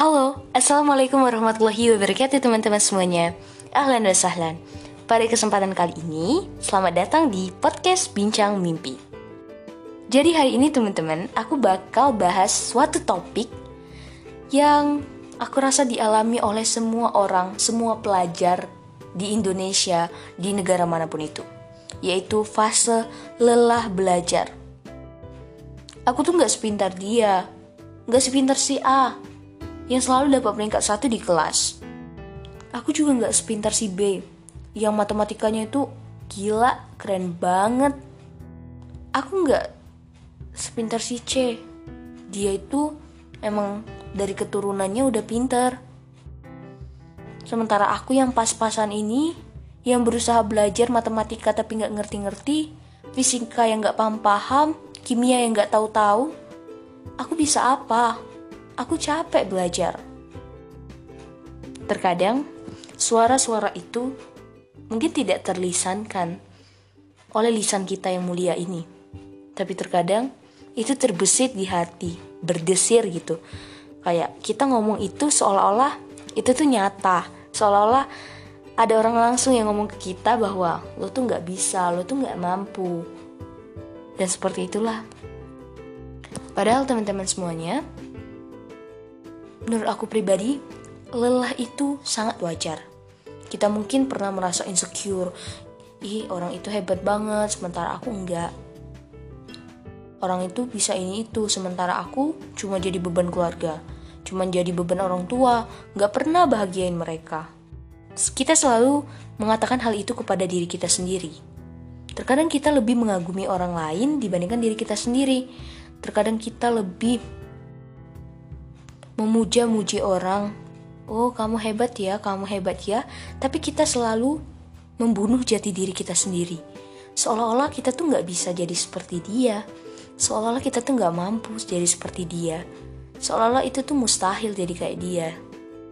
Halo, Assalamualaikum warahmatullahi wabarakatuh teman-teman semuanya. Ahlan wa sahlan. Pada kesempatan kali ini, selamat datang di podcast Bincang Mimpi. Jadi hari ini teman-teman, aku bakal bahas suatu topik Yang aku rasa dialami oleh semua orang, semua pelajar di Indonesia, di negara mana pun itu Yaitu fase lelah belajar. Aku tuh gak sepintar dia, gak sepintar si A, yang selalu dapat peringkat satu di kelas. Aku juga nggak sepintar si B, yang matematikanya itu gila, keren banget. Aku nggak sepintar si C, dia itu emang dari keturunannya udah pintar. Sementara aku yang pas-pasan ini, yang berusaha belajar matematika tapi nggak ngerti-ngerti, fisika yang nggak paham-paham, kimia yang nggak tahu-tahu, aku bisa apa? Aku capek belajar. Terkadang, suara-suara itu mungkin tidak terlisankan oleh lisan kita yang mulia ini. Tapi terkadang, itu terbesit di hati, berdesir gitu. Kayak kita ngomong itu seolah-olah itu tuh nyata. Seolah-olah ada orang langsung yang ngomong ke kita bahwa lo tuh nggak bisa, lo tuh nggak mampu. Dan seperti itulah. Padahal teman-teman semuanya, Menurut aku pribadi, lelah itu sangat wajar. Kita mungkin pernah merasa insecure, ih orang itu hebat banget, sementara aku enggak. Orang itu bisa ini itu, sementara aku cuma jadi beban keluarga, cuma jadi beban orang tua, nggak pernah bahagiain mereka. Kita selalu mengatakan hal itu kepada diri kita sendiri. Terkadang kita lebih mengagumi orang lain dibandingkan diri kita sendiri. Terkadang kita lebih memuja-muji orang. Oh, kamu hebat ya, kamu hebat ya. Tapi kita selalu membunuh jati diri kita sendiri. Seolah-olah kita tuh nggak bisa jadi seperti dia. Seolah-olah kita tuh nggak mampu jadi seperti dia. Seolah-olah itu tuh mustahil jadi kayak dia.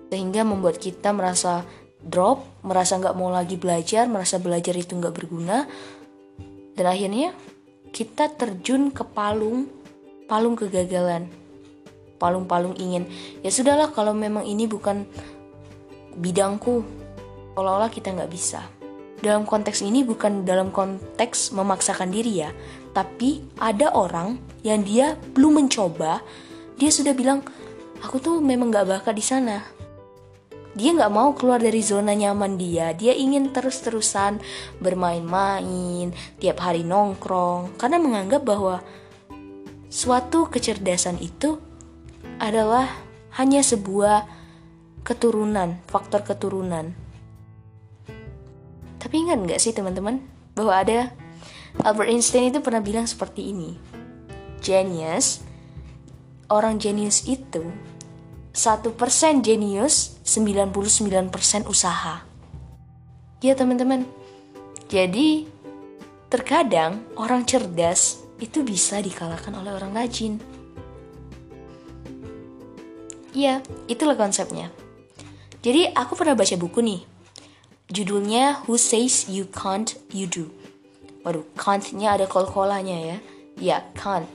Sehingga membuat kita merasa drop, merasa nggak mau lagi belajar, merasa belajar itu nggak berguna. Dan akhirnya kita terjun ke palung, palung kegagalan palung-palung ingin. Ya sudahlah kalau memang ini bukan bidangku seolah-olah kita nggak bisa. Dalam konteks ini bukan dalam konteks memaksakan diri ya tapi ada orang yang dia belum mencoba dia sudah bilang aku tuh memang nggak bakat di sana. Dia nggak mau keluar dari zona nyaman dia. Dia ingin terus-terusan bermain-main tiap hari nongkrong karena menganggap bahwa suatu kecerdasan itu adalah hanya sebuah keturunan, faktor keturunan. Tapi ingat nggak sih teman-teman bahwa ada Albert Einstein itu pernah bilang seperti ini. Genius, orang genius itu satu persen genius, 99% usaha. Ya teman-teman, jadi terkadang orang cerdas itu bisa dikalahkan oleh orang rajin. Iya, itulah konsepnya. Jadi aku pernah baca buku nih. Judulnya Who Says You Can't You Do. Waduh, can't-nya ada kol-kolanya ya. Ya, can't.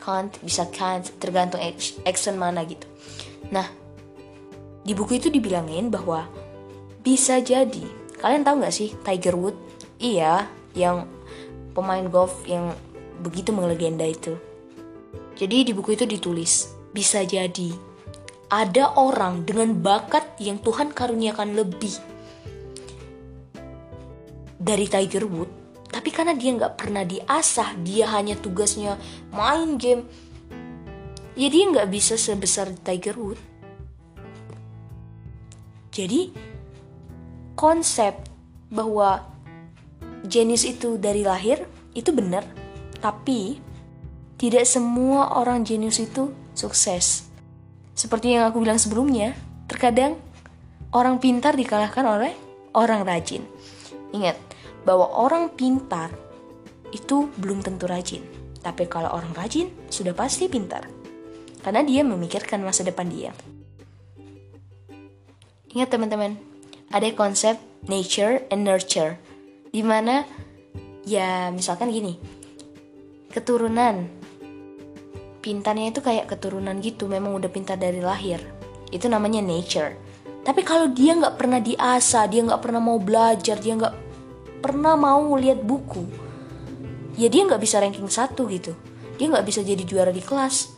Can't bisa can't, tergantung action mana gitu. Nah, di buku itu dibilangin bahwa bisa jadi. Kalian tahu gak sih Tiger Wood? Iya, yang pemain golf yang begitu melegenda itu. Jadi di buku itu ditulis, bisa jadi ada orang dengan bakat yang Tuhan karuniakan lebih dari Tiger Wood, tapi karena dia nggak pernah diasah, dia hanya tugasnya main game, ya dia nggak bisa sebesar Tiger Wood. Jadi konsep bahwa jenis itu dari lahir itu benar, tapi tidak semua orang jenius itu sukses. Seperti yang aku bilang sebelumnya, terkadang orang pintar dikalahkan oleh orang rajin. Ingat bahwa orang pintar itu belum tentu rajin, tapi kalau orang rajin sudah pasti pintar. Karena dia memikirkan masa depan dia. Ingat teman-teman, ada konsep nature and nurture, di mana ya misalkan gini, keturunan pintarnya itu kayak keturunan gitu memang udah pintar dari lahir. Itu namanya nature. Tapi kalau dia nggak pernah diasah dia nggak pernah mau belajar dia nggak pernah mau lihat buku ya dia nggak bisa ranking satu gitu. Dia nggak bisa jadi juara di kelas.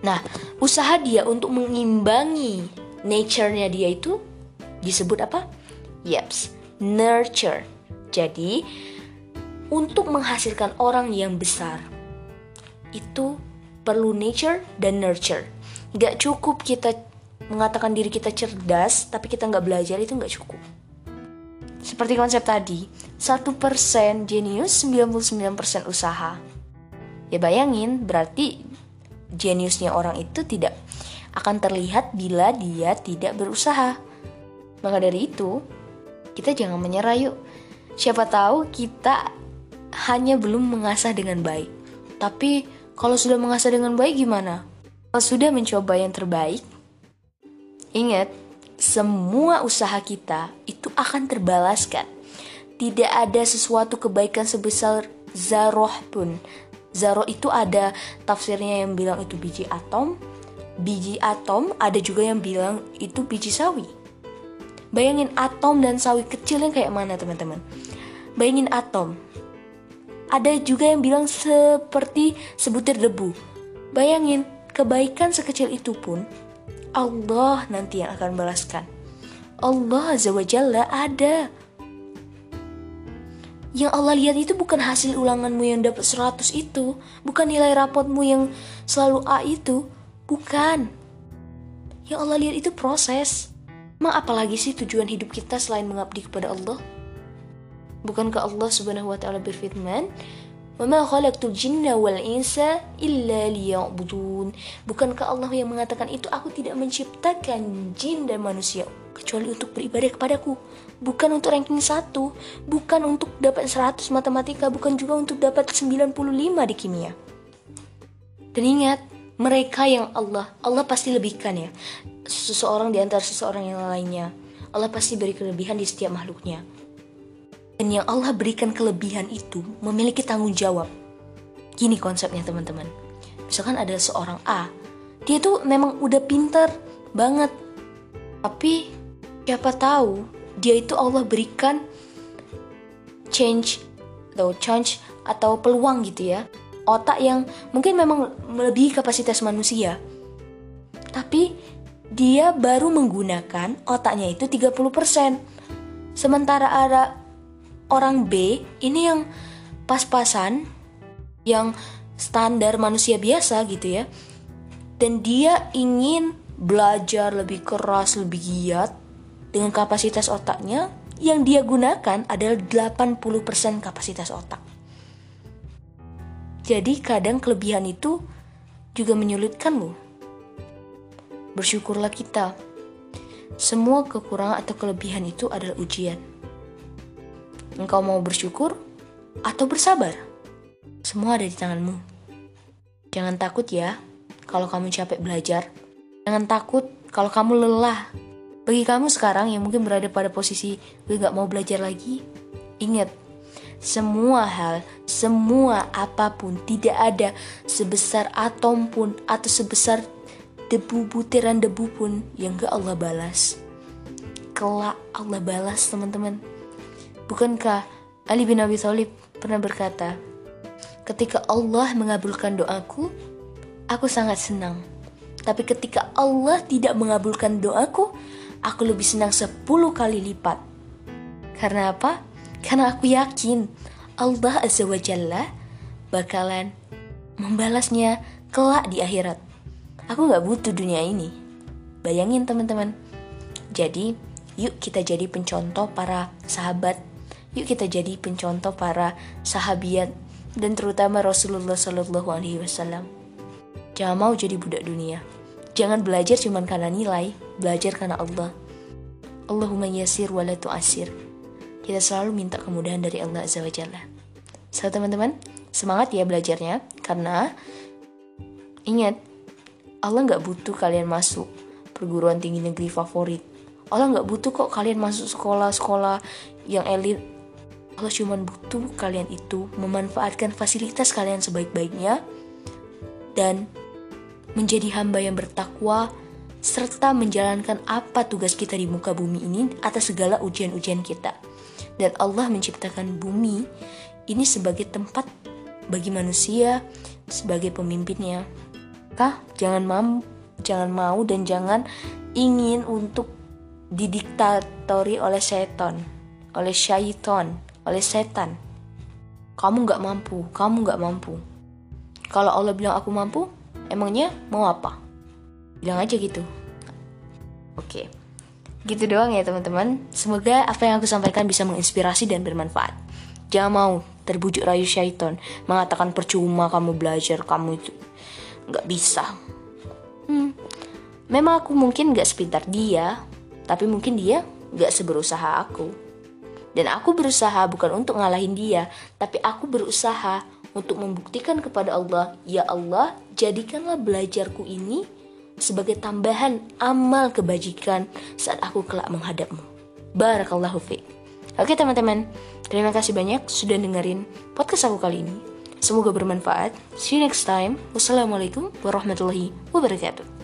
Nah usaha dia untuk mengimbangi nature-nya dia itu disebut apa? Yeps, nurture. Jadi, untuk menghasilkan orang yang besar, itu perlu nature dan nurture. Gak cukup kita mengatakan diri kita cerdas, tapi kita nggak belajar itu nggak cukup. Seperti konsep tadi, 1% jenius, 99% usaha. Ya bayangin, berarti jeniusnya orang itu tidak akan terlihat bila dia tidak berusaha. Maka dari itu, kita jangan menyerah yuk. Siapa tahu kita hanya belum mengasah dengan baik. Tapi kalau sudah mengasah dengan baik gimana? Kalau sudah mencoba yang terbaik, ingat, semua usaha kita itu akan terbalaskan. Tidak ada sesuatu kebaikan sebesar zaroh pun. Zaroh itu ada tafsirnya yang bilang itu biji atom, biji atom ada juga yang bilang itu biji sawi. Bayangin atom dan sawi kecil yang kayak mana teman-teman. Bayangin atom. Ada juga yang bilang seperti sebutir debu. Bayangin, kebaikan sekecil itu pun Allah nanti yang akan balaskan. Allah Azza wa Jalla ada. Yang Allah lihat itu bukan hasil ulanganmu yang dapat 100 itu, bukan nilai rapotmu yang selalu A itu, bukan. Yang Allah lihat itu proses. Emang apalagi sih tujuan hidup kita selain mengabdi kepada Allah? Bukankah Allah Subhanahu wa taala berfirman, "Wama khalaqtul jinna wal insa illa liya'budun." Bukankah Allah yang mengatakan itu aku tidak menciptakan jin dan manusia kecuali untuk beribadah kepadaku, bukan untuk ranking satu, bukan untuk dapat 100 matematika, bukan juga untuk dapat 95 di kimia. Dan ingat, mereka yang Allah Allah pasti lebihkan ya seseorang di antara seseorang yang lainnya Allah pasti beri kelebihan di setiap makhluknya dan yang Allah berikan kelebihan itu memiliki tanggung jawab gini konsepnya teman-teman misalkan ada seorang A dia tuh memang udah pinter banget tapi siapa tahu dia itu Allah berikan change atau change atau peluang gitu ya otak yang mungkin memang melebihi kapasitas manusia. Tapi dia baru menggunakan otaknya itu 30%. Sementara ada orang B ini yang pas-pasan yang standar manusia biasa gitu ya. Dan dia ingin belajar lebih keras, lebih giat dengan kapasitas otaknya yang dia gunakan adalah 80% kapasitas otak. Jadi kadang kelebihan itu juga menyulitkan loh. Bersyukurlah kita. Semua kekurangan atau kelebihan itu adalah ujian. Engkau mau bersyukur atau bersabar? Semua ada di tanganmu. Jangan takut ya kalau kamu capek belajar. Jangan takut kalau kamu lelah. Bagi kamu sekarang yang mungkin berada pada posisi gue gak mau belajar lagi, ingat semua hal, semua apa pun tidak ada sebesar atom pun atau sebesar debu butiran debu pun yang gak Allah balas. Kelak Allah balas teman-teman. Bukankah Ali bin Abi Thalib pernah berkata, ketika Allah mengabulkan doaku, aku sangat senang. Tapi ketika Allah tidak mengabulkan doaku, aku lebih senang sepuluh kali lipat. Karena apa? Karena aku yakin Allah Azza wa Jalla bakalan membalasnya kelak di akhirat. Aku gak butuh dunia ini. Bayangin teman-teman. Jadi, yuk kita jadi pencontoh para sahabat. Yuk kita jadi pencontoh para sahabiat dan terutama Rasulullah Shallallahu Alaihi Wasallam. Jangan mau jadi budak dunia. Jangan belajar cuma karena nilai, belajar karena Allah. Allahumma yasir wa la tu'asir kita selalu minta kemudahan dari Allah Azza wa Jalla. So teman-teman, semangat ya belajarnya karena ingat Allah nggak butuh kalian masuk perguruan tinggi negeri favorit. Allah nggak butuh kok kalian masuk sekolah-sekolah yang elit. Allah cuma butuh kalian itu memanfaatkan fasilitas kalian sebaik-baiknya dan menjadi hamba yang bertakwa serta menjalankan apa tugas kita di muka bumi ini atas segala ujian-ujian kita. Dan Allah menciptakan bumi ini sebagai tempat bagi manusia sebagai pemimpinnya. Kah, jangan mau, jangan mau dan jangan ingin untuk didiktatori oleh setan, oleh syaiton, oleh setan. Kamu nggak mampu, kamu nggak mampu. Kalau Allah bilang aku mampu, emangnya mau apa? Bilang aja gitu. Oke. Gitu doang ya teman-teman. Semoga apa yang aku sampaikan bisa menginspirasi dan bermanfaat. Jangan mau terbujuk rayu syaiton mengatakan percuma kamu belajar kamu itu nggak bisa. Hmm, memang aku mungkin nggak sepintar dia, tapi mungkin dia nggak seberusaha aku. Dan aku berusaha bukan untuk ngalahin dia, tapi aku berusaha untuk membuktikan kepada Allah, ya Allah, jadikanlah belajarku ini sebagai tambahan amal kebajikan saat aku kelak menghadapmu. Barakallahu fiqh. Oke teman-teman, terima kasih banyak sudah dengerin podcast aku kali ini. Semoga bermanfaat. See you next time. Wassalamualaikum warahmatullahi wabarakatuh.